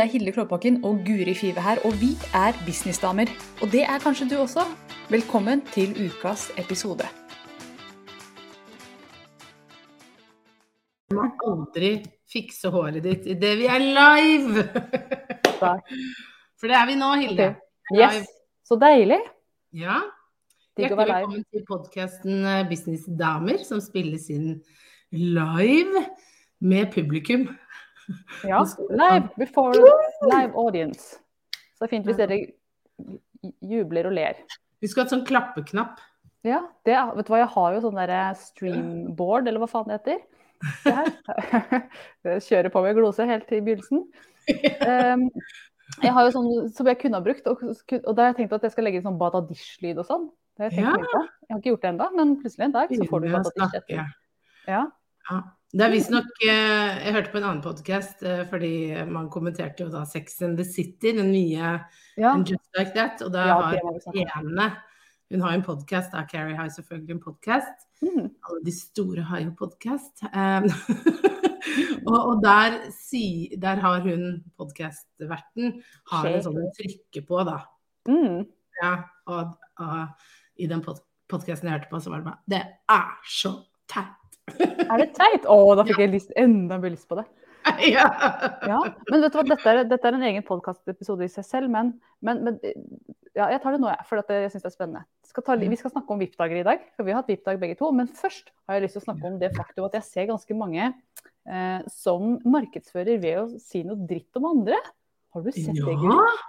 Det er Hilde Klåbakken og Guri Five her, og vi er businessdamer. Og det er kanskje du også. Velkommen til ukas episode. Du må aldri fikse håret ditt idet vi er live! For det er vi nå, Hilde. Okay. Yes, så deilig. Ja. Hjertelig velkommen til podkasten Businessdamer, som spilles inn live med publikum. Ja, live before live audience. Så det er fint hvis dere jubler og ler. Vi skulle hatt sånn klappeknapp. Ja, det, vet du hva, jeg har jo sånn derre streamboard, eller hva faen det heter. Det her Kjører på med glose helt til begynnelsen. Um, jeg har jo sånn som jeg kunne ha brukt, og, og da har jeg tenkt at jeg skal legge inn sånn Badadish-lyd og sånn. Det har jeg, tenkt ja. jeg har ikke gjort det ennå, men plutselig en dag så får du Badadish etter. Ja. ja. Det er visstnok eh, Jeg hørte på en annen podkast eh, fordi man kommenterte jo da Sex and the City, den nye ja. Just Like That. Og da ja, har ene Hun har en podkast, da. Carrie har selvfølgelig en podkast. Mm. Alle de store har jo podkast. Um, og, og der, si, der, har hun podkastverten har en sånn trykke på, da. Mm. Ja, og, og, i den pod podkasten jeg hørte på, så var det bare Det er så teit! Er det teit? Å, da fikk jeg lyst, enda mer lyst på det. Ja. ja. Men vet du hva, dette er, dette er en egen podkastepisode i seg selv, men, men, men, ja, jeg tar det nå, jeg, for jeg syns det er spennende. Skal ta, vi skal snakke om VIP-dager i dag, for vi har hatt VIP-dag begge to. Men først har jeg lyst til å snakke om det faktum at jeg ser ganske mange eh, som markedsfører ved å si noe dritt om andre. Har du sett ja. det, Gud?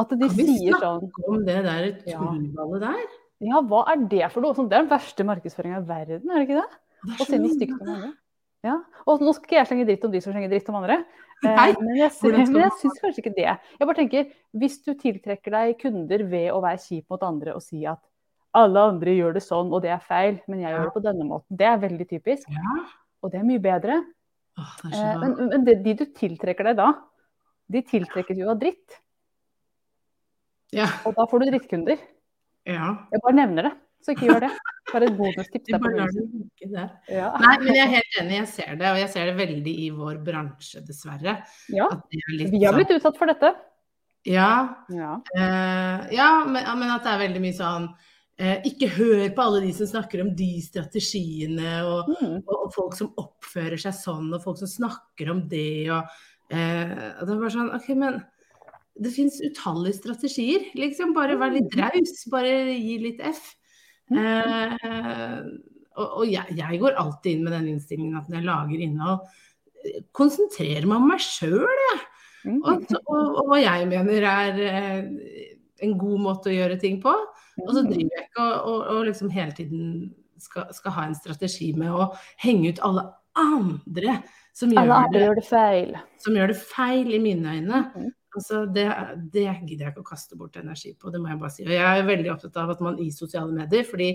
At de kan vi sier sånn om det der tullballet der? Ja, hva er det for noe? Det er den verste markedsføringa i verden, er det ikke det? Og si noe stygt om andre. Ja. Og nå skal ikke jeg slenge dritt om de som slenger dritt om andre. Nei, eh, men jeg, men jeg syns kanskje ikke det. Jeg bare tenker, Hvis du tiltrekker deg kunder ved å være kjip mot andre og si at alle andre gjør det sånn, og det er feil, men jeg gjør det på denne måten, det er veldig typisk. Ja. Og det er mye bedre. Åh, er så... Eh, men, men de, de du tiltrekker deg da, de tiltrekkes jo av dritt. Ja. Og da får du drittkunder. Ja. Jeg bare nevner det. Så ikke gjør det. Bare et bonustips. Ja. Nei, men jeg er helt enig, jeg ser det. Og jeg ser det veldig i vår bransje, dessverre. Ja, vi har blitt sånn- utsatt for dette. Ja. Ja, uh, ja men, men, at det er veldig mye sånn uh, Ikke hør på alle de som snakker om de strategiene, og, mm. og, og, folk som oppfører seg sånn, og folk som snakker om det, og, uh, og det er bare sånn OK, men det fins utallige strategier. Liksom bare vær litt mm. raus. Bare gi litt F. Eh, og, og jeg, jeg, går alltid inn med den innstillingen at når jeg lager innhold, konsentrerer meg om meg sjøl, jeg. Mm. Og, og, og, hva jeg mener er eh, en god måte å gjøre ting på. Og så mm. driver jeg ikke og, og liksom hele tiden skal, skal, ha en strategi med å henge ut alle andre som gjør, alle det, gjør det feil. Som gjør det feil i mine øyne. Mm. Altså, det, det, gidder jeg ikke å kaste bort energi på, det må jeg bare si. Og jeg er veldig opptatt av at man i sosiale medier, fordi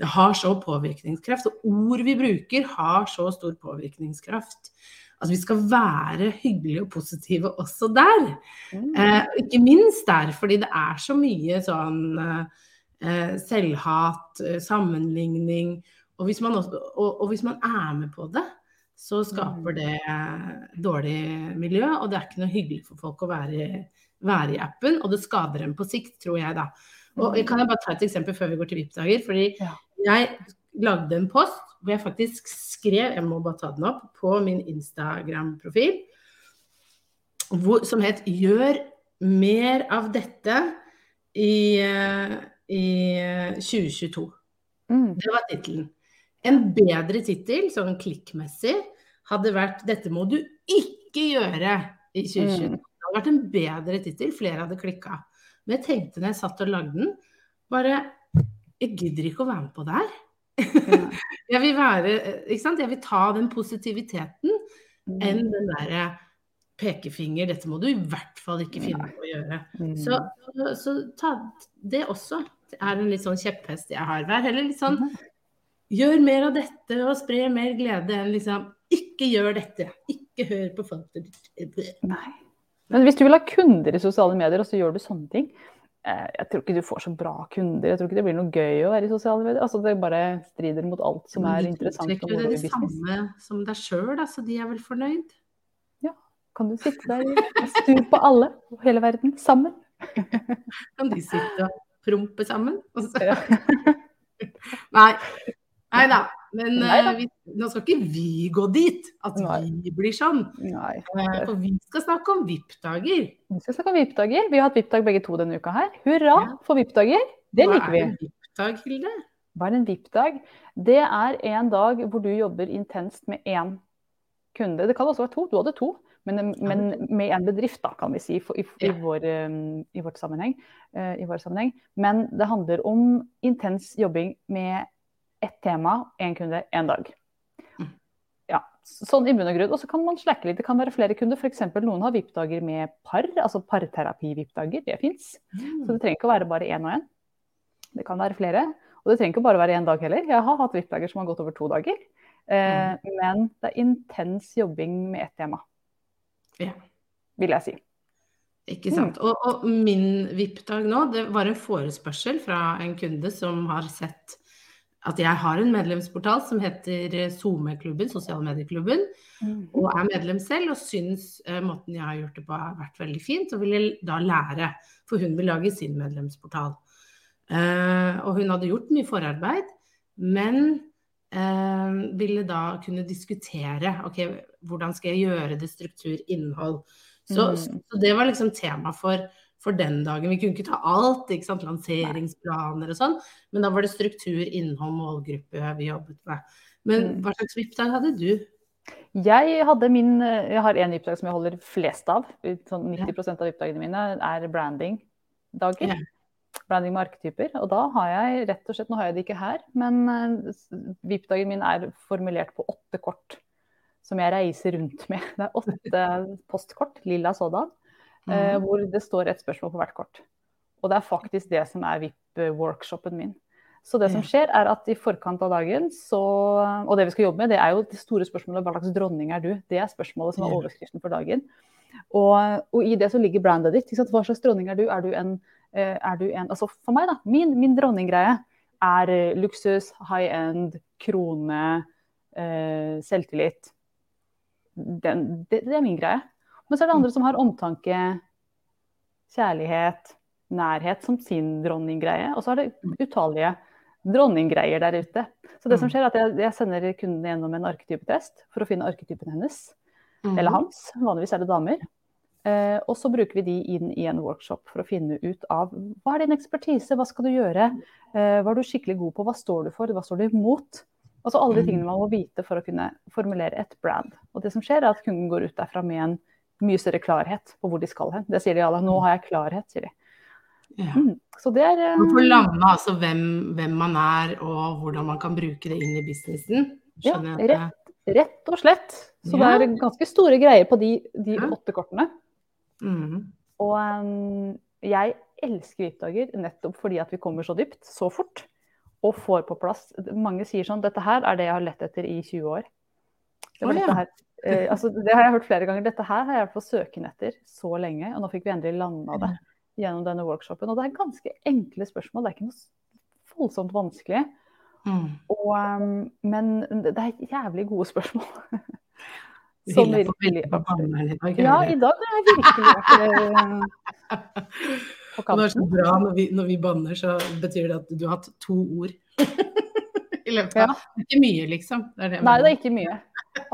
det har så påvirkningskraft. Og ord vi bruker har så stor påvirkningskraft. Altså vi skal være hyggelige og positive også der. Mm. Eh, ikke minst der, fordi det er så mye sånn eh, selvhat, eh, sammenligning. Og hvis, også, og, og hvis man er med på det, så skaper mm. det dårlig miljø, og det er ikke noe hyggelig for folk å være, være i appen. Og det skader dem på sikt, tror jeg da. Og jeg Kan jeg bare ta et eksempel før vi går til VIP-dager? Fordi ja. jeg lagde en post hvor jeg faktisk skrev, jeg må bare ta den opp, på min Instagram-profil, som het 'Gjør mer av dette i, i 2022'. Mm. Det var tittelen. En bedre tittel, sånn klikkmessig, hadde vært 'Dette må du ikke gjøre i 2020'. Mm. Det hadde vært en bedre tittel, flere hadde klikka. Men jeg tenkte når jeg satt og lagde den, bare Jeg gidder ikke å være med på det her. Ja. jeg vil være Ikke sant. Jeg vil ta den positiviteten mm. enn den derre pekefinger, dette må du i hvert fall ikke finne på å gjøre. Mm. Så, så, ta det også. Det er en litt sånn kjepphest jeg har. Vær heller litt sånn mm gjør mer av dette og spre mer glede enn liksom ikke gjør dette. Ikke hør på folk. Nei. Men hvis du vil ha kunder i sosiale medier, og så gjør du sånne ting eh, Jeg tror ikke du får så bra kunder. Jeg tror ikke det blir noe gøy å være i sosiale medier. Altså, det bare strider mot alt som er interessant. Du er det samme som deg sjøl, så de er vel fornøyd? Ja, Kan du sitte der og sur på alle og hele verden sammen? Kan de sitte og prompe sammen? Nei. Nei da. Men uh, vi, nå skal ikke vi gå dit, at Nei. vi blir sånn. Nei. Uh, for vi skal snakke om VIP-dager. Vi skal snakke om VIP-dager. Vi har hatt VIP-dag begge to denne uka her. Hurra ja. for VIP-dager. Det Hva liker vi. Hva er en VIP-dag, Hilde? Hva er en VIP-dag? Det er en dag hvor du jobber intenst med én kunde. Det kan også være to. Du hadde to. Men, men med en bedrift, da, kan vi si, for, i, i, vår, i, vårt sammenheng, uh, i vår sammenheng. Men det handler om intens jobbing med ett tema, én kunde, én dag. Mm. Ja, sånn i bunn og grunn. Og så kan man slekke litt. Det kan være flere kunder. F.eks. noen har VIP-dager med par, altså parterapi-VIP-dager. Det fins. Mm. Så det trenger ikke å være bare én og én. Det kan være flere. Og det trenger ikke bare være én dag heller. Jeg har hatt VIP-dager som har gått over to dager. Eh, mm. Men det er intens jobbing med ett tema. Ja. Vil jeg si. Ikke sant. Mm. Og, og, min VIP-dag nå, det var en forespørsel fra en kunde som har sett at jeg har en medlemsportal som heter SoMe-klubben, sosiale medieklubben, mm. og er medlem selv og syns uh, måten jeg har gjort det på har vært veldig fint, og ville da lære, for hun vil lage sin medlemsportal. Uh, og hun hadde gjort mye forarbeid, men uh, ville da kunne diskutere ok, hvordan skal jeg gjøre det, struktur, innhold. Så, mm. så det var liksom tema for for den dagen. Vi kunne ikke ta alt, ikke sant? lanseringsplaner og sånn, men da var det struktur, innhold, målgruppe vi jobbet med. Men mm. hva slags VIP-dag hadde du? Jeg, hadde min, jeg har en VIP-dag som jeg holder flest av. Sånn 90% av VIP-dagene mine er branding-dager. Ja. Branding med arketyper. Og da har jeg rett og slett, nå har jeg det ikke her, men eh, VIP-dagen min er formulert på åtte kort som jeg reiser rundt med. Det er åtte postkort, lilla sådan. Eh, mm. hvor det står et spørsmål på hvert kort. Og det er faktisk det som er VIP-workshopen min. Så det som skjer, er at i forkant av dagen så Og det vi skal jobbe med, det er jo det store spørsmålet hva slags dronning er du? Det er spørsmålet som er overskriften for dagen. Og, og i det så ligger brandet ditt. Hva slags dronning er du? Er du en, eh, er du en Altså for meg, da. Min, min dronninggreie er eh, luksus, high end, krone, eh, selvtillit. Den, det, det er min greie. Men så er det andre som har omtanke, kjærlighet, nærhet som sin dronninggreie. Og så er det utallige dronninggreier der ute. Så det som mm. skjer er at jeg, jeg sender kunden gjennom en arketypetest for å finne arketypen hennes. Mm. Eller hans. Vanligvis er det damer. Eh, og så bruker vi de inn i en workshop for å finne ut av hva er din ekspertise, hva skal du gjøre, eh, hva er du skikkelig god på, hva står du for, hva står du imot? Altså alle de tingene mm. man må vite for å kunne formulere et brand. Og det som skjer er at kunden går ut derfra med en mye større klarhet på hvor de skal hen. Det sier de alle. Nå har jeg klarhet, sier de. Ja. Mm, så det er Man får lande altså hvem, hvem, man er og hvordan man kan bruke det inn i businessen. Skjønner ja, rett, rett, og slett. Så ja. det er ganske store greier på de, de åtte kortene. Mm. Og um, jeg elsker VIP-dager nettopp fordi at vi kommer så dypt, så fort. Og får på plass Mange sier sånn Dette her er det jeg har lett etter i 20 år. Det var dette her Eh, altså, det har jeg hørt flere ganger. Dette her har jeg vært på søken etter så lenge, og nå fikk vi endelig landa det gjennom denne workshopen. Og det er ganske enkle spørsmål, det er ikke noe voldsomt vanskelig. Mm. Og, um, men det er jævlig gode spørsmål. Som virkelig Ja, i dag er jeg virkelig vært på kanten. Det er så bra når vi, når vi banner, så betyr det at du har hatt to ord. I løpet av ja. Ikke mye, liksom. Det det Nei, det er ikke mye.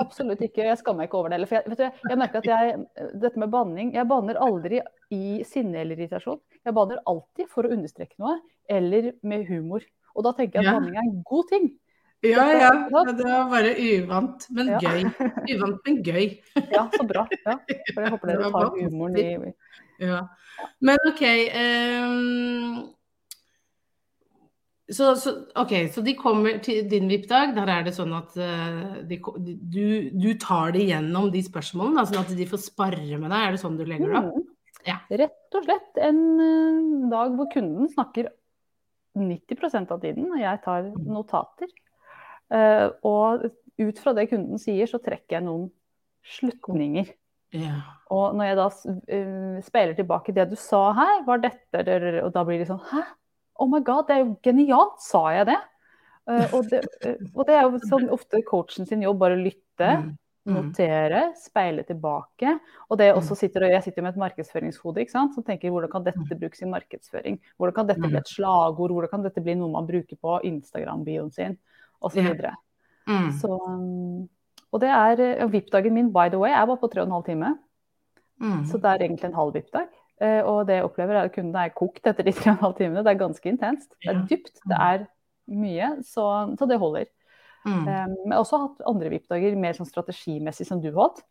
Absolutt ikke. Jeg skammer meg ikke over det heller. Jeg, jeg, jeg merker at jeg, dette med banning Jeg banner aldri i sinne eller irritasjon. Jeg banner alltid for å understreke noe, eller med humor. Og da tenker jeg at ja. banning er en god ting. Ja, ja. Det var bare uvant, men ja. gøy. Uvant, men gøy. Ja, så bra. Ja. For jeg håper dere tar humoren i Ja. Men OK. Um, så, så, ok, så de kommer til din VIP-dag. Der er det sånn at uh, de, du, du, tar det gjennom de spørsmålene, sånn at de får sparre med deg. Er det sånn du legger det opp? Mm. Ja. Rett og slett en uh, dag hvor kunden snakker 90% av tiden, og jeg tar mm. notater. Uh, og ut fra det kunden sier, så trekker jeg noen slutninger. Yeah. Og når jeg da speiler tilbake det du sa her, var dette Og da blir de sånn Hæ? Oh my god, det er jo genialt, sa jeg det? Uh, og, det uh, og, det er jo sånn ofte coachen sin jobb, bare lytte. Mm. Notere, speile tilbake. Og det også sitter, jeg sitter med et markedsføringshode ikke sant? som tenker hvordan kan dette brukes i markedsføring? Hvordan kan dette bli et slagord? Hvordan kan dette bli noe man bruker på Instagram-bioen sin? Og så videre. Mm. Så, um, og det er, VIP-dagen min, by the way, er bare på tre og en halv time. Mm. Så det er egentlig en halv VIP-dag. Eh, og det jeg opplever er at kundene er kokt etter de tre og en halv timene. Det er ganske intenst. Det er dypt, det er mye. Så, så det holder. Mm. Um, men jeg har også hatt andre VIP-dager mer sånn strategimessig som du har hatt.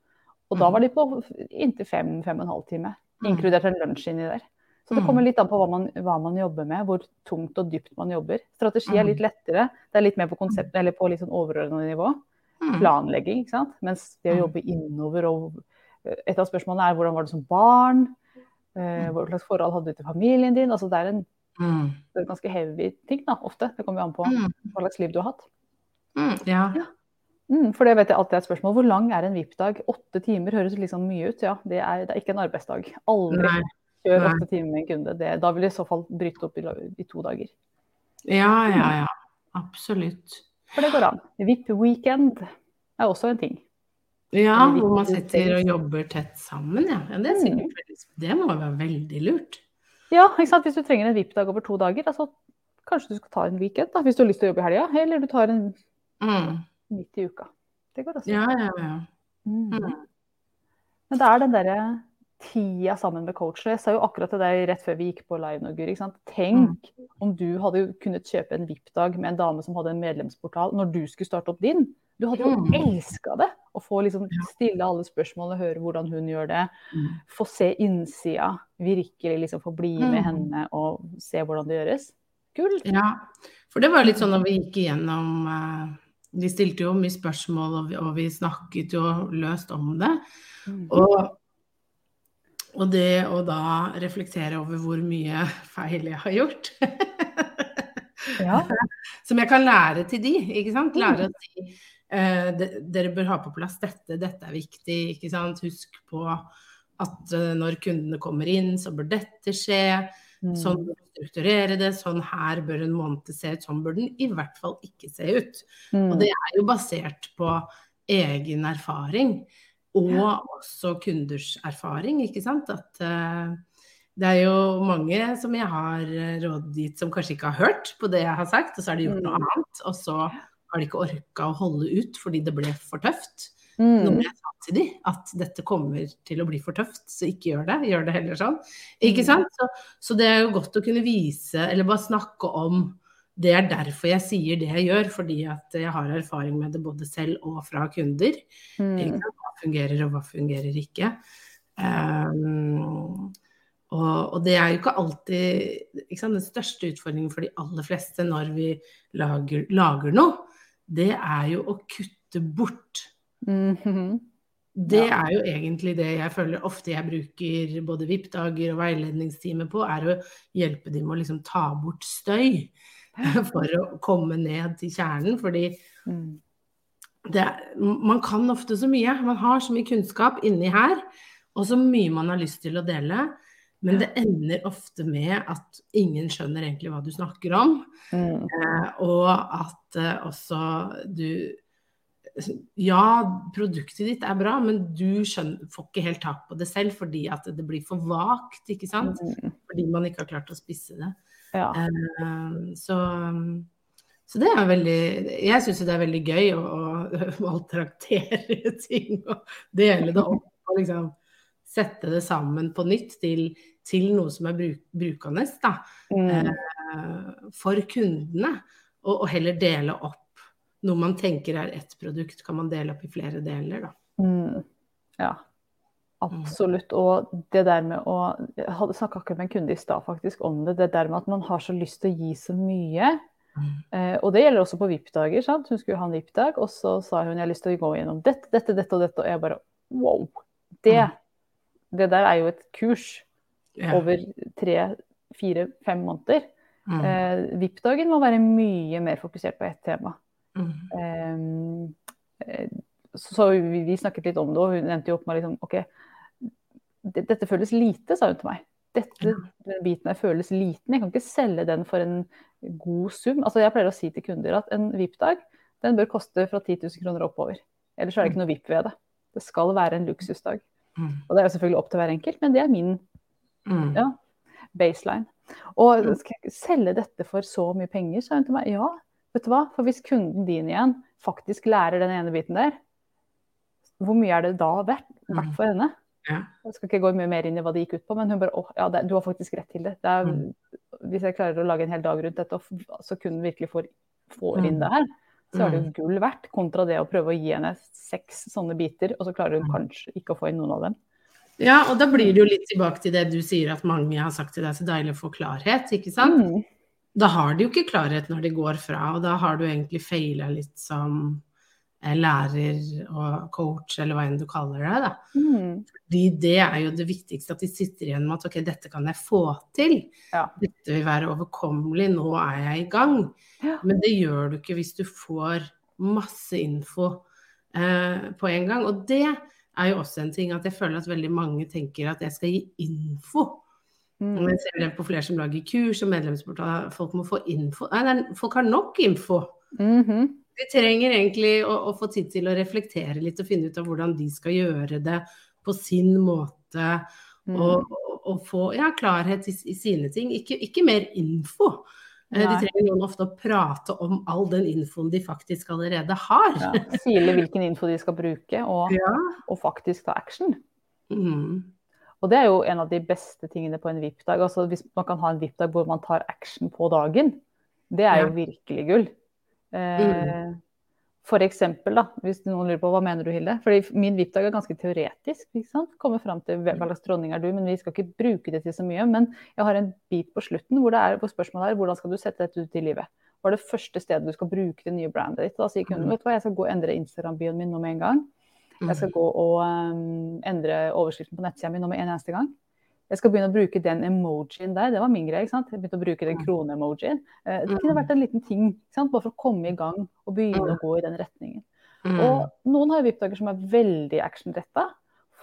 Og da var de på inntil fem, fem og en halv time. Mm. Inkludert en lunsj inni der. Så det Mm. kommer litt an på hva man, hva man jobber med, hvor tungt og dypt man jobber. Strategi er Mm. litt lettere. Det er litt mer på konsept, eller på litt sånn overordnet nivå. Mm. Planlegging, ikke sant. Mens det å Mm. jobbe innover og eh, Et av spørsmålene er hvordan var det som barn? Eh, hva slags forhold hadde du til familien din? Altså det er en Mm. det er ganske heavy ting, da, ofte. Det kommer jo an på Mm. hva slags liv du har hatt. Mm. Ja. Mm, for det vet jeg alltid er et spørsmål. Hvor lang er en VIP-dag? Åtte timer høres liksom mye ut. Ja, det er, det er ikke en arbeidsdag. Aldri Nei. kjør åtte timer med en kunde. Det, da vil det i så fall bryte opp i, i to dager. ja, ja, ja. Absolutt. For det går an. VIP-weekend er også en ting. Ja, hvor man sitter og jobber tett sammen, ja. ja det, er veldig, det må være veldig lurt. Ja, ikke sant? Hvis du trenger en VIP-dag over to dager, altså, kanskje du skal ta en weekend da, hvis du har lyst til å jobbe i helga. Eller du tar en Mm. midt i uka. Det går også. Ja, ja, ja. Mm. Mm. Men det er den derre tida sammen med coachen. Jeg sa jo akkurat til deg rett før vi gikk på live nå, Guri. Tenk mm. Om du hadde kunnet kjøpe en VIP-dag med en dame som hadde en medlemsportal, når du skulle starte opp din. Du hadde jo Mm. elska det! Å få liksom stille alle spørsmålene, høre hvordan hun gjør det. Mm. Få se innsida. Virkelig liksom få bli med Mm. henne og se hvordan det gjøres. Gull! Ja, for det var litt sånn når vi gikk igjennom uh Vi stilte jo mye spørsmål, og vi, og vi snakket jo løst om det. Mm. Og, og det å da reflektere over hvor mye feil jeg har gjort. Ja. Som jeg kan lære til de, ikke sant. Lære at de, eh, de- dere bør ha på plass dette, dette er viktig, ikke sant. Husk på at eh, når kundene kommer inn, så bør dette skje. Mm. Sånn bør du strukturere det, sånn her bør en måned se ut, sånn bør den i hvert fall ikke se ut. Mm. Og det er jo basert på egen erfaring, og også kunders erfaring, ikke sant. At uh, det er jo mange som jeg har eh, rådgitt som kanskje ikke har hørt på det jeg har sagt, og så har de gjort noe Mm. annet, og så har de ikke orka å holde ut fordi det ble for tøft. Mm. Noe jeg sa til dem, at dette kommer til å bli for tøft, så ikke gjør det. Gjør det heller sånn. Ikke Mm. sant? Så, så det er jo godt å kunne vise, eller bare snakke om det er derfor jeg sier det jeg gjør, fordi at jeg har erfaring med det både selv og fra kunder. Mm. Fungerer og hva fungerer ikke. Um, og, og det er jo ikke alltid ikke? Den største utfordringen for de aller fleste når vi lager, lager noe, det er jo å kutte bort Mhm. det Ja. er jo egentlig det jeg føler ofte jeg bruker både VIP-dager og veiledningstimer på, er å hjelpe dem med å liksom ta bort støy for å komme ned til kjernen. Fordi Mm. Det, man kan ofte så mye. Man har så mye kunnskap inni her, og så mye man har lyst til å dele. Men det ender ofte med at ingen skjønner egentlig hva du snakker om. Mm. Eh, og at eh, også du Ja, produktet ditt er bra, men du skjønner, får ikke helt tak på det selv fordi at det blir for vagt, ikke sant? Mm. Fordi man ikke har klart å spisse det. Ja. Eh, så, så det er veldig Jeg syns det er veldig gøy å, å maltraktere ting og dele det opp og liksom sette det sammen på nytt til, til noe som er bruk, brukende da, Mm. eh, for kundene. Og, og heller dele opp noe man tenker er ett produkt, kan man dele opp i flere deler, da. Mm. Ja, absolutt. Og det der med å Jeg snakka akkurat med en kunde i stad faktisk om det. Det der med at man har så lyst til å gi så mye. Eh, og det gjelder også på VIP-dager. sant? Hun skulle ha en VIP-dag, og så sa hun jeg har lyst til å gå gjennom dette, dette, dette og dette. Og jeg bare wow. Det, det der er jo et kurs yeah. over tre, fire, fem måneder. Mm. Eh, VIP-dagen må være mye mer fokusert på ett tema. Mm. Eh, så vi, vi snakket litt om det, og hun endte jo opp med liksom OK, dette føles lite, sa hun til meg. Dette, den biten her føles liten. Jeg kan ikke selge den for en god sum. Altså Jeg pleier å si til kunder at en VIP-dag den bør koste fra 10 000 kroner oppover. Ellers er det ikke noe VIP ved det. Det skal være en luksusdag. Mm. Og det er jo selvfølgelig opp til hver enkelt, men det er min Mm. ja, baseline. Og skal jeg selge dette for så mye penger, sa hun til meg. Ja, vet du hva, for hvis kunden din igjen faktisk lærer den ene biten der, hvor mye er det da verdt, verdt for henne? Ja. Jeg skal ikke gå mye mer inn i hva det gikk ut på, men hun bare åh, ja, det, du har faktisk rett til det. det er, Mm. Hvis jeg klarer å lage en hel dag rundt dette, og kunne så kunden virkelig får, får inn Mm. det her, så er det Mm. jo gull verdt, kontra det å prøve å gi henne seks sånne biter, og så klarer hun Mm. kanskje ikke å få inn noen av dem. Ja, og da blir det jo litt tilbake til det du sier at mange har sagt til deg, så deilig å få klarhet, ikke sant? Mm. Da har de jo ikke klarhet når de går fra, og da har du egentlig feila litt som lærer og coach, eller hva enn du kaller det, da. Mm. Fordi det er jo det viktigste, at de sitter igjen med at ok, dette kan jeg få til. Ja. Dette vil være overkommelig, nå er jeg i gang. Ja. Men det gjør du ikke hvis du får masse info eh, på en gang. Og det er jo også en ting at jeg føler at veldig mange tenker at jeg skal gi info. Mm. Og jeg ser det på flere som lager kurs og medlemsportal, folk må få info. Nei, folk har nok info. Mhm. De trenger egentlig å, å få tid til å reflektere litt og finne ut av hvordan de skal gjøre det på sin måte. Mm. Og, og, og få ja, klarhet i, i sine ting. Ikke, ikke mer info. Nei. De trenger noen ofte å prate om all den infoen de faktisk allerede har. Ja. Sile hvilken info de skal bruke, og, Ja. og faktisk ta action. Mm. Og det er jo en av de beste tingene på en VIP-dag. Altså hvis man kan ha en VIP-dag hvor man tar action på dagen, det er jo Ja. virkelig gull. Eh, For eksempel, da, hvis noen lurer på hva mener du, Hilde? Fordi min VIP-dag er ganske teoretisk. ikke sant? Komme fram til hva slags dronning er du, men vi skal ikke bruke det til så mye. Men jeg har en bit på slutten hvor, det er, hvor spørsmålet er hvordan skal du sette dette ut i livet. Hva er det første stedet du skal bruke det nye brandet ditt? Da sier kunden vet du hva, jeg skal gå og endre Instagram-bioen min nå med en gang. Jeg skal gå og um, endre overskriften på nettsida mi nå med en eneste gang. Jeg skal begynne å bruke den emojien der. Det var min greie. ikke sant? Jeg begynte å bruke den krone-emojien. Eh, Det kunne vært en liten ting, ikke sant? bare for å komme i gang og begynne å gå i den retningen. Mm. Og noen har VIP-dager som er veldig actionretta.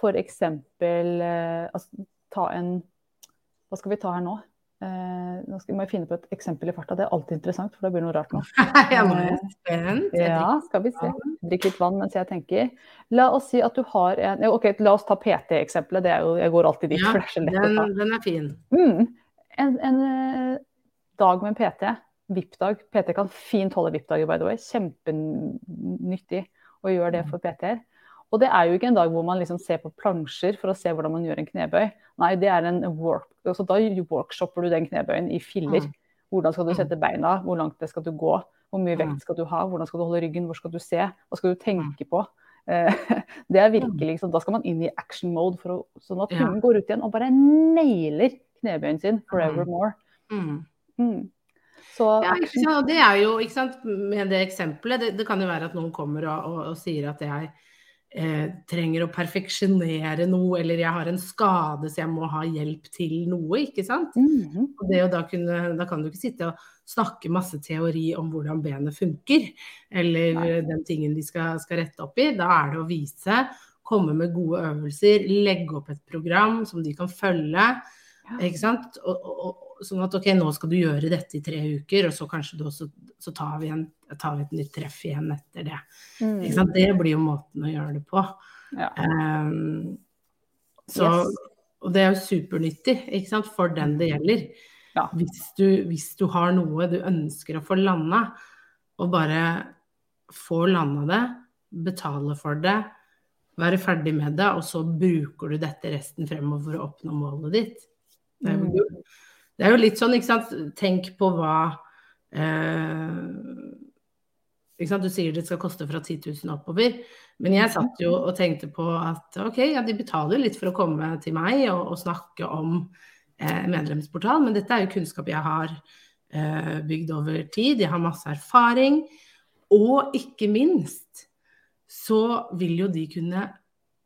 Eksempel eh, altså, ta en Hva skal vi ta her nå? Eh, nå skal, må jeg finne på et eksempel i farta. Det er alltid interessant, for da blir det noe rart nå. jeg må jo spent. Ja, skal vi se. Drikk litt vann mens jeg tenker. La oss si at du har en Ok, la oss ta PT-eksempelet. Det er jo, jeg går alltid dit, Ja, for det er så lett Den, å ta. den er fin. Mm. En, en eh, dag med en PT, VIP-dag. PT kan fint holde VIP-dager, by the way. Kjempenyttig å gjøre det for PT-er. Og det er jo ikke en dag hvor man liksom ser på plansjer for å se hvordan man gjør en knebøy. Nei, det er en work, altså da workshopper du den knebøyen i filler. Mm. Hvordan skal du sette beina, hvor langt det skal du gå, hvor mye Mm. vekt skal du ha, hvordan skal du holde ryggen, hvor skal du se, hva skal du tenke på. Eh, Det er virkelig liksom, Da skal man inn i action mode, å, sånn at hunden går ut igjen og bare nailer knebøyen sin forevermore. Mm. Mm. Så Ja? Det er jo, ikke sant, med det eksempelet, det, det kan jo være at noen kommer og, og, og sier at jeg eh, trenger å perfeksjonere noe, eller jeg har en skade så jeg må ha hjelp til noe, ikke sant. Mhm. Og det å da kunne, da kan du ikke sitte og snakke masse teori om hvordan benet funker, eller Nei. den tingen de skal, skal rette opp i. Da er det å vise, komme med gode øvelser, legge opp et program som de kan følge. Ikke sant? Og, og, sånn at ok, nå skal du gjøre dette i tre uker, og så kanskje du også, så tar vi, en, tar vi et nytt treff igjen etter det. Mm. Det blir jo måten å gjøre det på. Ja. Um, så, Yes. Og det er jo supernyttig for den det gjelder. Ja. Hvis, du, hvis du har noe du ønsker å få landa, og bare få landa det, betale for det, være ferdig med det, og så bruker du dette resten fremover for å oppnå målet ditt. Det er jo, Mm. Det er jo litt sånn, ikke sant, tenk på hva eh, ikke sant? Du sier det skal koste fra 10 000 oppover. Men jeg satt jo og tenkte på at ok, ja, de betaler litt for å komme til meg og, og snakke om eh, medlemsportal, men dette er jo kunnskap jeg har eh, bygd over tid. Jeg har masse erfaring. Og ikke minst så vil jo de kunne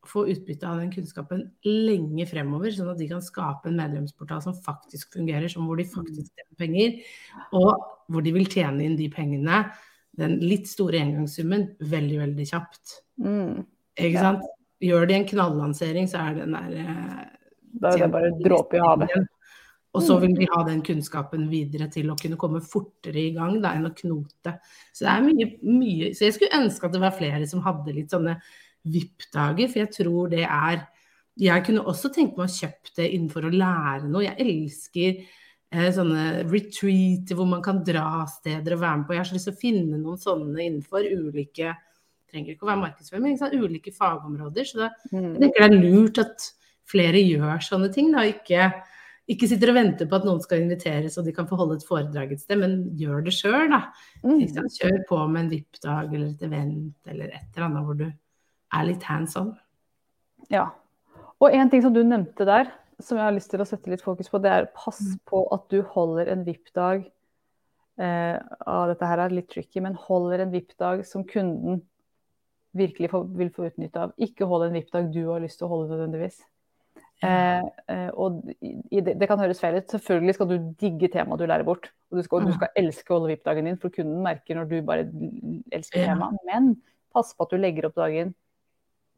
få utbytte av den kunnskapen lenge fremover, sånn at de kan skape en medlemsportal som faktisk fungerer, som hvor de faktisk tjener penger, og hvor de vil tjene inn de pengene, den litt store engangssummen, veldig, veldig kjapt. Mm. Ikke sant? Gjør de en knallansering, så er den der eh, Da er det bare dråpe i havet. Og så vil de ha den kunnskapen videre til å kunne komme fortere i gang da, enn å knote. Så det er mye, mye Så jeg skulle ønske at det var flere som hadde litt sånne VIP-dager, for jeg tror det er Jeg kunne også tenkt meg å kjøpe det innenfor å lære noe. Jeg elsker eh, sånne retreater hvor man kan dra steder og være med på. Jeg har så lyst til å finne noen sånne innenfor ulike trenger ikke å være markedsføring, ulike fagområder. Så da, Mm. jeg tenker det er lurt at flere gjør sånne ting. Da, ikke, ikke sitter og venter på at noen skal inviteres og de kan få holde et foredrag et sted, men gjør det sjøl, da. Mm. Kjør på med en VIP-dag eller et event eller et eller annet hvor du er litt hands on. Ja. Og en ting som du nevnte der, som jeg har lyst til å sette litt fokus på, det er pass på at du holder en VIP-dag eh, ah, Dette her er litt tricky, men holder en VIP-dag som kunden virkelig får, vil få utnytte av. Ikke hold en VIP-dag du har lyst til å holde nødvendigvis. Eh, eh, og det, det kan høres feil ut. Selvfølgelig skal du digge temaet du lærer bort. Og du skal, du skal elske å holde VIP-dagen din, for kunden merker når du bare elsker temaet. Men pass på at du legger opp dagen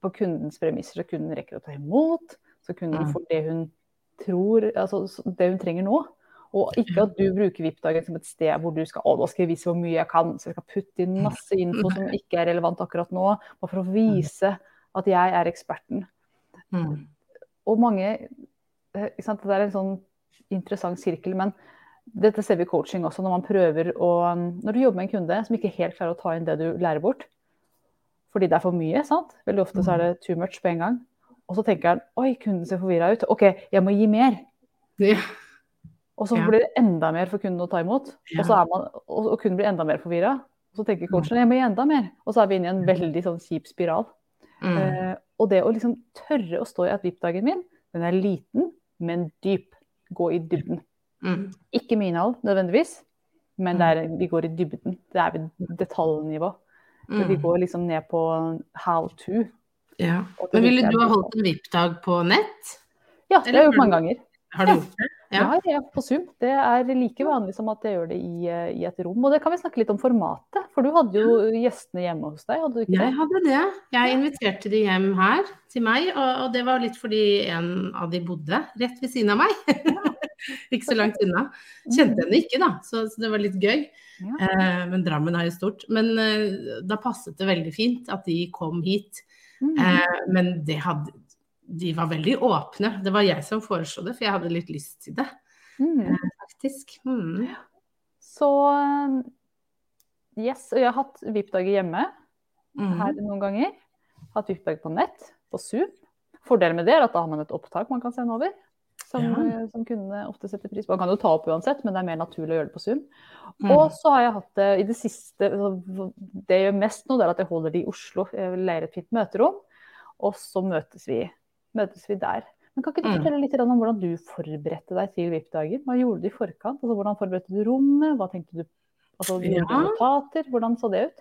på kundens premisser, så kunden rekker å ta imot. Så kunden Mm. får det hun tror, altså det hun trenger nå. Og ikke at du bruker VIP-dagen som et sted hvor du skal å, nå skal jeg vise hvor mye jeg kan. Så jeg skal putte inn masse info som ikke er relevant akkurat nå, bare for å vise at jeg er eksperten. Mm. Og mange eh, ikke sant? Det er en sånn interessant sirkel, men dette ser vi i coaching også, når man prøver å Når du jobber med en kunde som ikke helt klarer å ta inn det du lærer bort, fordi det er for mye, sant? Veldig ofte så er det too much på en gang. Og så tenker han oi, kunden ser forvirra ut. OK, jeg må gi mer. Ja. Og så blir det enda mer for kunden å ta imot. Ja. Og, så er man, og, og kunden blir enda mer forvirra. Så tenker coachen jeg må gi enda mer. Og så er vi inne i en veldig sånn kjip spiral. Mm. Eh, og det å liksom tørre å stå i at VIP-dagen min, den er liten, men dyp. Gå i dybden. Mm. Ikke mye innhold nødvendigvis, men det er, vi går i dybden. Det er ved detaljnivå. Så vi Mm. går liksom ned på how to. Ja. Men ville du ha holdt en VIP-dag på nett? Ja, det har jeg gjort mange ganger. Har du Ja. gjort det? Ja, ja, på Zoom. Det er like vanlig som at jeg gjør det i, i et rom. Og det kan vi snakke litt om formatet, for du hadde jo gjestene hjemme hos deg, hadde du ikke Jeg hadde det. Jeg inviterte de hjem her til meg, og, og det var litt fordi en av de bodde rett ved siden av meg. ikke så langt unna. Kjente henne ikke, da, så, så det var litt gøy. Ja. Eh, men Drammen er jo stort. Men eh, da passet det veldig fint at de kom hit. Mm. Eh, men det hadde, de var veldig åpne. Det var jeg som foreslo det, for jeg hadde litt lyst til det, Mm. faktisk. Mm. Så yes, og jeg har hatt VIP-dager hjemme her Mm. noen ganger. Hatt VIP-dager på nett, på Zoom. Fordelen med det er at da har man et opptak man kan sende over. Som, Ja. eh, som kundene ofte setter pris på. Man kan jo ta opp uansett, men det er mer naturlig å gjøre det på Zoom. Mm. Og så har jeg hatt det i det siste Det jeg gjør mest nå, det er at jeg holder det i Oslo. Jeg leier et fint møterom, og så møtes vi, møtes vi der. Men Kan ikke du Mm. fortelle litt om hvordan du forberedte deg til VIP-dagen? Hva gjorde du i forkant? Altså, hvordan forberedte du rommet? Hva tenkte du? Altså, Ja. notater? Hvordan så det ut?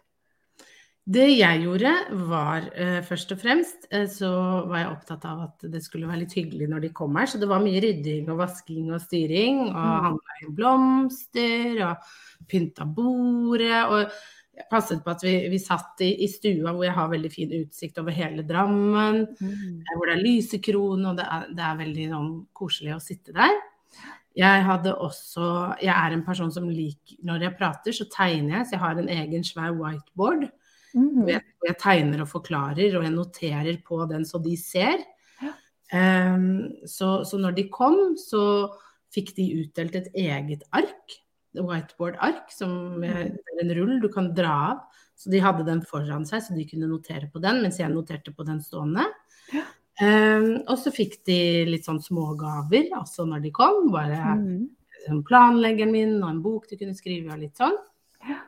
Det jeg gjorde, var uh, først og fremst uh, så var jeg opptatt av at det skulle være litt hyggelig når de kom her. Så det var mye rydding og vasking og styring. Og Mm. handla inn blomster og pynta bordet. Og jeg passet på at vi, vi satt i, i stua hvor jeg har veldig fin utsikt over hele Drammen. Mm. Hvor det er lysekrone, og det er, det er veldig sånn, koselig å sitte der. Jeg hadde også Jeg er en person som liker Når jeg prater, så tegner jeg. Så jeg har en egen svær whiteboard. Mm. Jeg, jeg tegner og forklarer, og jeg noterer på den så de ser. Ja. Ehm, så, så når de kom, så fikk de utdelt et eget ark. Whiteboard-ark, som er en rull du kan dra av. Så de hadde den foran seg, så de kunne notere på den, mens jeg noterte på den stående. Ja. Ehm, og så fikk de litt sånn smågaver også når de kom. Bare Mm. planleggeren min og en bok de kunne skrive og litt sånn. Ja.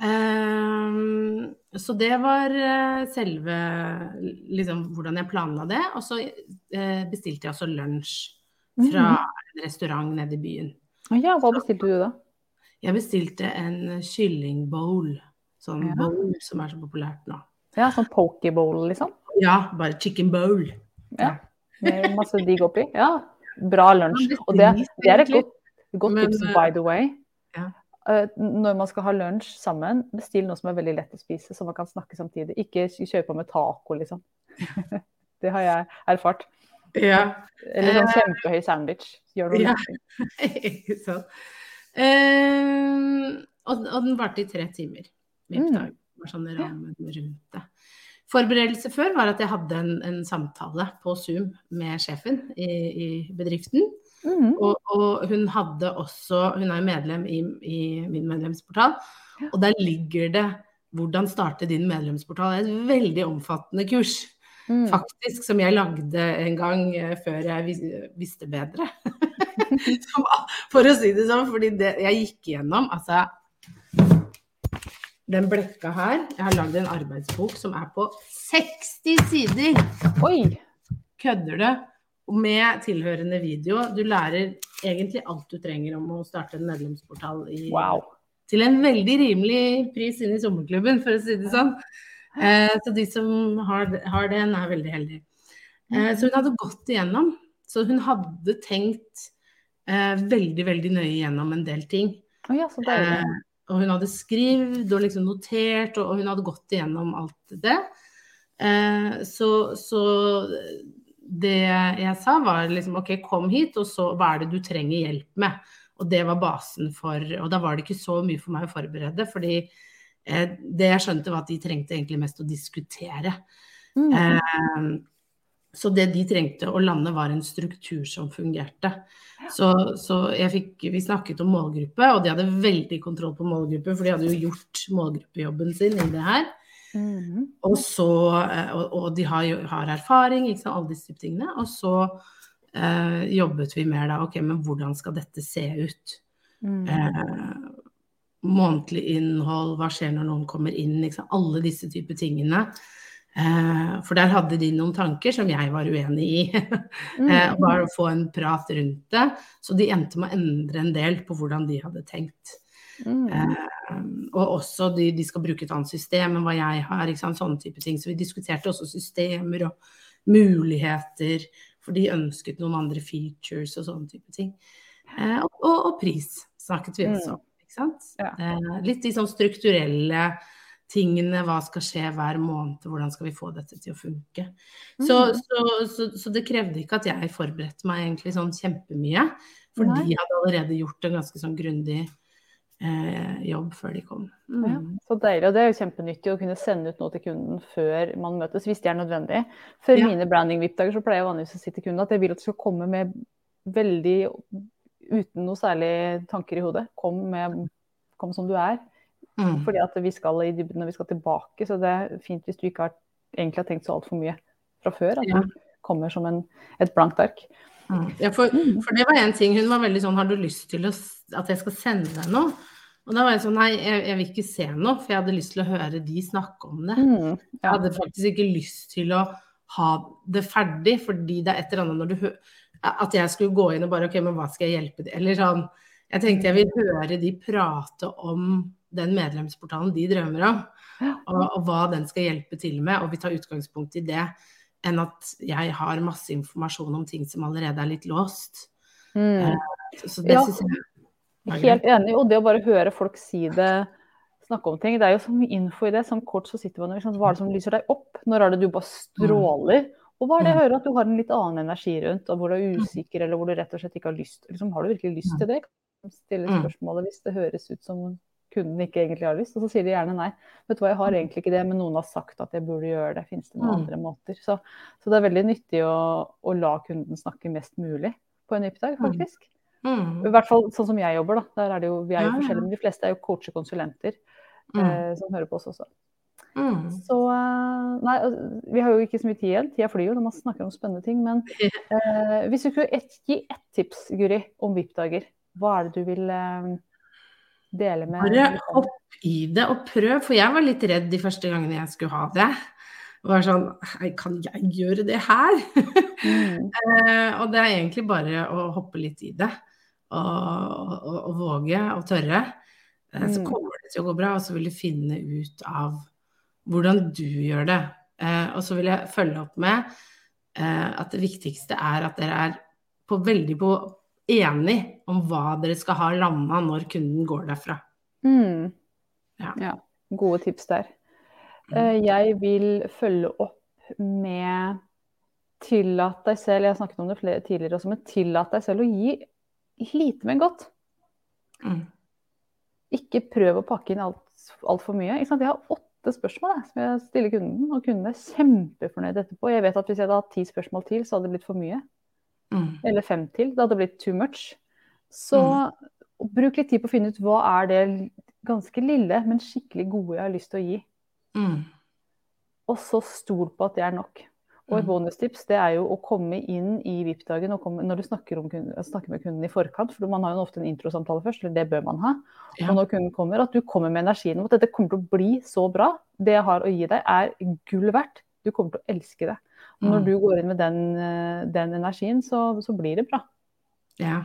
Ehm, så det var eh, selve liksom hvordan jeg planla det. Og så uh, bestilte jeg også lunsj fra en restaurant nede i byen. Ja, hva bestilte du da? Jeg bestilte en kyllingbowl. Sånn Ja. bowl som er så populært nå. Ja, sånn pokebowl, liksom? Ja, bare chicken bowl. Ja. Med masse digg oppi? Ja, bra lunsj. Og det, det er et godt, godt tips, by the way. ja. Eh, Når man skal ha lunsj sammen, bestill noe som er veldig lett å spise, så man kan snakke samtidig. Ikke kjøre på med taco, liksom. Det har jeg erfart. Ja. Eller sånn Eh, kjempehøy sandwich. Gjør noe ja. Ikke. Ehm, og, og den varte i tre timer. VIP-dag. sånn rammen rundt det. Forberedelse før var at jeg hadde en, en samtale på Zoom med sjefen i, i bedriften. Mm. Og, og, hun hadde også Hun er medlem i, i min medlemsportal, og der ligger det 'Hvordan starte din medlemsportal'. Et veldig omfattende kurs, Mm. faktisk, som jeg lagde en gang eh, før jeg vis, visste bedre. For å si det sånn, fordi det, jeg gikk igjennom altså den blekka her Jeg har lagd en arbeidsbok som er på 60 sider. Oi! Kødder det? Med tilhørende video. Du lærer egentlig alt du trenger om å starte en medlemsportal i, Wow. til en veldig rimelig pris inn i sommerklubben, for å si det sånn. Eh, så de som har, har den, er veldig heldige. Eh, så hun hadde gått igjennom. Så hun hadde tenkt eh, veldig, veldig nøye gjennom en del ting. Oh, ja, så. Eh, og hun hadde skrevet og liksom notert, og, og hun hadde gått igjennom alt det. Eh, så, så det jeg sa var liksom OK, kom hit, og så hva er det du trenger hjelp med? Og det var basen for Og da var det ikke så mye for meg å forberede, fordi eh, det jeg skjønte var at de trengte egentlig mest å diskutere. Mm. Eh, så det de trengte å lande, var en struktur som fungerte. Så, så jeg fikk, vi snakket om målgruppe, og de hadde veldig kontroll på målgruppe, for de hadde jo gjort målgruppejobben sin i det her. Mhm. Og, så, eh, og, og de har, har erfaring, sant, alle disse type tingene. Og så eh, jobbet vi mer da, ok, men hvordan skal dette se ut? Mm. Eh, månedlig innhold, hva skjer når noen kommer inn, sant? alle disse typer tingene. Eh, for der hadde de noen tanker som jeg var uenig i. Mm. eh, bare å få en prat rundt det. Så de endte med å endre en del på hvordan de hadde tenkt. Mm. Eh, og også de, de skal bruke et annet system enn hva jeg har, sånne type ting. Så vi diskuterte også systemer og muligheter, for de ønsket noen andre features og sånne type ting. Eh, og, og, og pris snakket vi også om, sant. Ja. Eh, litt de sånn strukturelle tingene, hva skal skje hver måned, hvordan skal vi få dette til å funke. Så, Mm. så, så, så det krevde ikke at jeg forberedte meg egentlig sånn kjempemye, for Nei. de hadde allerede gjort en ganske sånn grundig eh, jobb før de kom. Mm. Ja, så deilig. Og det er jo kjempenyttig å kunne sende ut noe til kunden før man møtes, hvis det er nødvendig. Før Ja. mine branding-VIP-dager så pleier jeg vanligvis å si til kunden at jeg vil at du skal komme med veldig uten noe særlig tanker i hodet. Kom, med, kom som du er. Mm. Fordi at vi skal i dybden når vi skal tilbake, så det er fint hvis du ikke har, egentlig har tenkt så altfor mye fra før. At Ja. du kommer som en, et blankt ark. Mm. Ja, for, Mm. for det var en ting, hun var veldig sånn, har du lyst til å, at jeg skal sende deg noe? Og da var jeg sånn, nei, jeg, jeg vil ikke se noe, for jeg hadde lyst til å høre de snakke om det. Mm, Jeg hadde faktisk ikke lyst til å ha det ferdig, fordi det er et eller annet når du hører At jeg skulle gå inn og bare OK, men hva skal jeg hjelpe til Eller sånn Jeg tenkte jeg vil høre de prate om den medlemsportalen de drømmer om, og, og hva den skal hjelpe til med, og vi tar utgangspunkt i det, enn at jeg har masse informasjon om ting som allerede er litt låst. Mm. Så, det Ja. synes jeg er Helt enig. Og det å bare høre folk si det, snakke om ting Det er jo så mye info i det. Sånn kort så sitter man og liksom, Hva er det som lyser deg opp? Når er det du bare stråler? Og hva er det jeg hører at du har en litt annen energi rundt, og hvor du er usikker, eller hvor du rett og slett ikke har lyst liksom, Har du virkelig lyst til det? Stille Mm. spørsmålet hvis det høres ut som kunden ikke egentlig har lyst, og så sier de gjerne nei. Vet du hva, jeg har egentlig ikke det, men noen har sagt at jeg burde gjøre det. Finnes det noen Mm. andre måter? Så, så det er veldig nyttig å, å la kunden snakke mest mulig på en VIP-dag, Mm. faktisk. Mm. I hvert fall sånn som jeg jobber, da. Der er det jo, vi er jo Ja, ja. forskjellige, men de fleste er jo coacher-konsulenter Mm. eh, som hører på oss også. Mm. Så eh, nei, altså, vi har jo ikke så mye tid igjen. Tida flyr jo når man snakker om spennende ting. Men eh, hvis du kunne et, gi ett tips, Guri, om VIP-dager, hva er det du vil eh, dele med Bare hopp i det og prøv, for jeg var litt redd de første gangene jeg skulle ha det. Var sånn Kan jeg gjøre det her? Mm, Eh, og det er egentlig bare å hoppe litt i det. Og, og, og våge og tørre. Eh, så Mm. kommer det til å gå bra, og så vil du finne ut av hvordan du gjør det. Eh, og så vil jeg følge opp med eh, at det viktigste er at dere er på veldig på enig om hva dere skal ha landa når kunden går derfra. mm. Ja. ja. Gode tips der. Eh, jeg vil følge opp med tillat deg selv, jeg har snakket om det flere tidligere også, men tillat deg selv å gi lite, men godt. Mm. ikke prøv å pakke inn alt altfor mye. Ikke sant? Jeg har åtte spørsmål som jeg stiller kunden, og kunden er kjempefornøyd etterpå. Jeg vet at hvis jeg hadde hatt ti spørsmål til, så hadde det blitt for mye. Mm. Eller fem til. Det hadde blitt too much. Så mm. bruk litt tid på å finne ut hva er det ganske lille, men skikkelig gode jeg har lyst til å gi. Mm. Og så stol på at det er nok. Og et mm. bonustips det er jo å komme inn i VIP-dagen når du snakker, kunden, snakker, med kunden i forkant. For man har jo ofte en introsamtale først, eller det bør man ha. Ja. Og når kunden kommer, at du kommer med energien om at dette kommer til å bli så bra. Det jeg har å gi deg er gull verdt. Du kommer til å elske det. Når mm. du går inn med den, eh, den energien, så, så, blir det bra. Ja,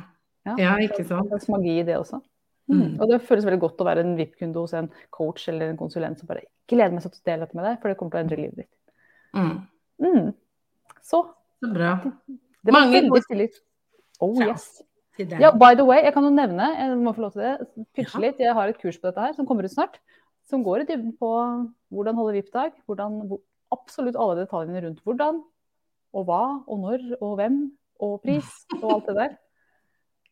ja, ja ikke sant. Det er en magi i det også. Mm. mm. Og det føles veldig godt å være en VIP-kunde hos en coach eller en konsulent som bare gleder meg til å dele dette med deg, for det kommer til å endre livet ditt. Mm. Mm. Så. Så bra. Det var Mange veldig stille. Oh yes. Ja, by the way, jeg kan jo nevne, jeg må få lov til det, pitche litt. Jeg har et kurs på dette her som kommer ut snart. Som går i dybden på hvordan holde VIP-dag. Hvordan absolutt alle detaljene rundt hvordan, og hva, og når, og hvem, og pris, og alt det der.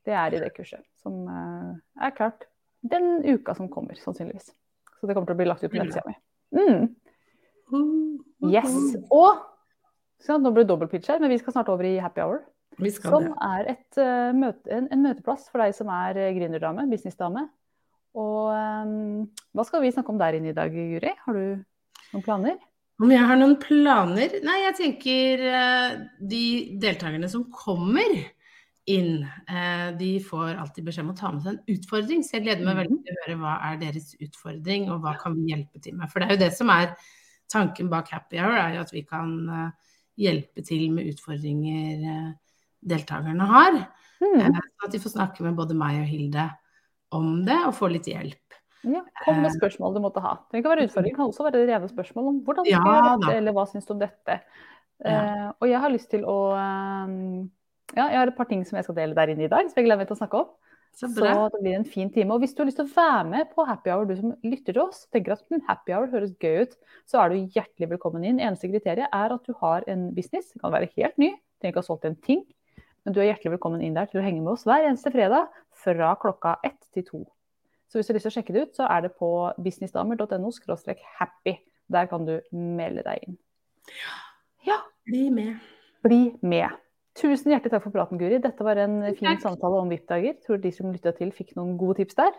Det er i det kurset. Som eh, er klart den uka som kommer, sannsynligvis. Så det kommer til å bli lagt ut på nettsida mi. Mm. Yes. Og så nå blir det dobbeltpitch her, men vi skal snart over i happy hour. som det. er et, uh, møte, en, en, møteplass for deg som er uh, gründerdame, businessdame. Og um, hva skal vi snakke om der inne i dag, Guri? Har du noen planer? Om jeg har noen planer? Nei, jeg tenker uh, de deltakerne som kommer inn, de får alltid beskjed om å ta med seg en utfordring. Så jeg gleder meg veldig til å høre hva er deres utfordring, og hva kan vi hjelpe til med. For det er jo det som er tanken bak Happy Hour, er jo at vi kan hjelpe til med utfordringer eh, deltakerne har. Mm. Eh, at de får snakke med både meg og Hilde om det, og få litt hjelp. Ja, kom med eh, spørsmål du måtte ha. Det kan være utfordring, kan også være rene spørsmål om hvordan skal ja, jeg dette, eller hva syns du om dette. Ja. Uh, og jeg har lyst til å um, Ja, jeg har et par ting som jeg skal dele der inne i dag, som jeg gleder meg til å snakke om. Så, så, det blir en fin time. Og hvis du har lyst til å være med på happy hour, du som lytter til oss, tenker at hm, happy hour høres gøy ut, så er du hjertelig velkommen inn. Eneste kriteriet er at du har en business. Det kan være helt ny, trenger ikke ha solgt en ting. Men du er hjertelig velkommen inn der til å henge med oss hver eneste fredag fra klokka ett til to. Så hvis du har lyst til å sjekke det ut, så er det på businessdamer.no happy. Der kan du melde deg inn. Ja. Bli med. Bli med. Tusen hjertelig takk for praten, Guri. Dette var en fin takk. samtale om VIP-dager. Tror de som lytta til, fikk noen gode tips der.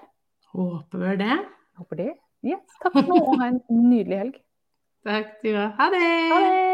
Håper det. Håper det. Yes. Takk for nå, og ha en nydelig helg. Takk du òg. Ha det! Ha det!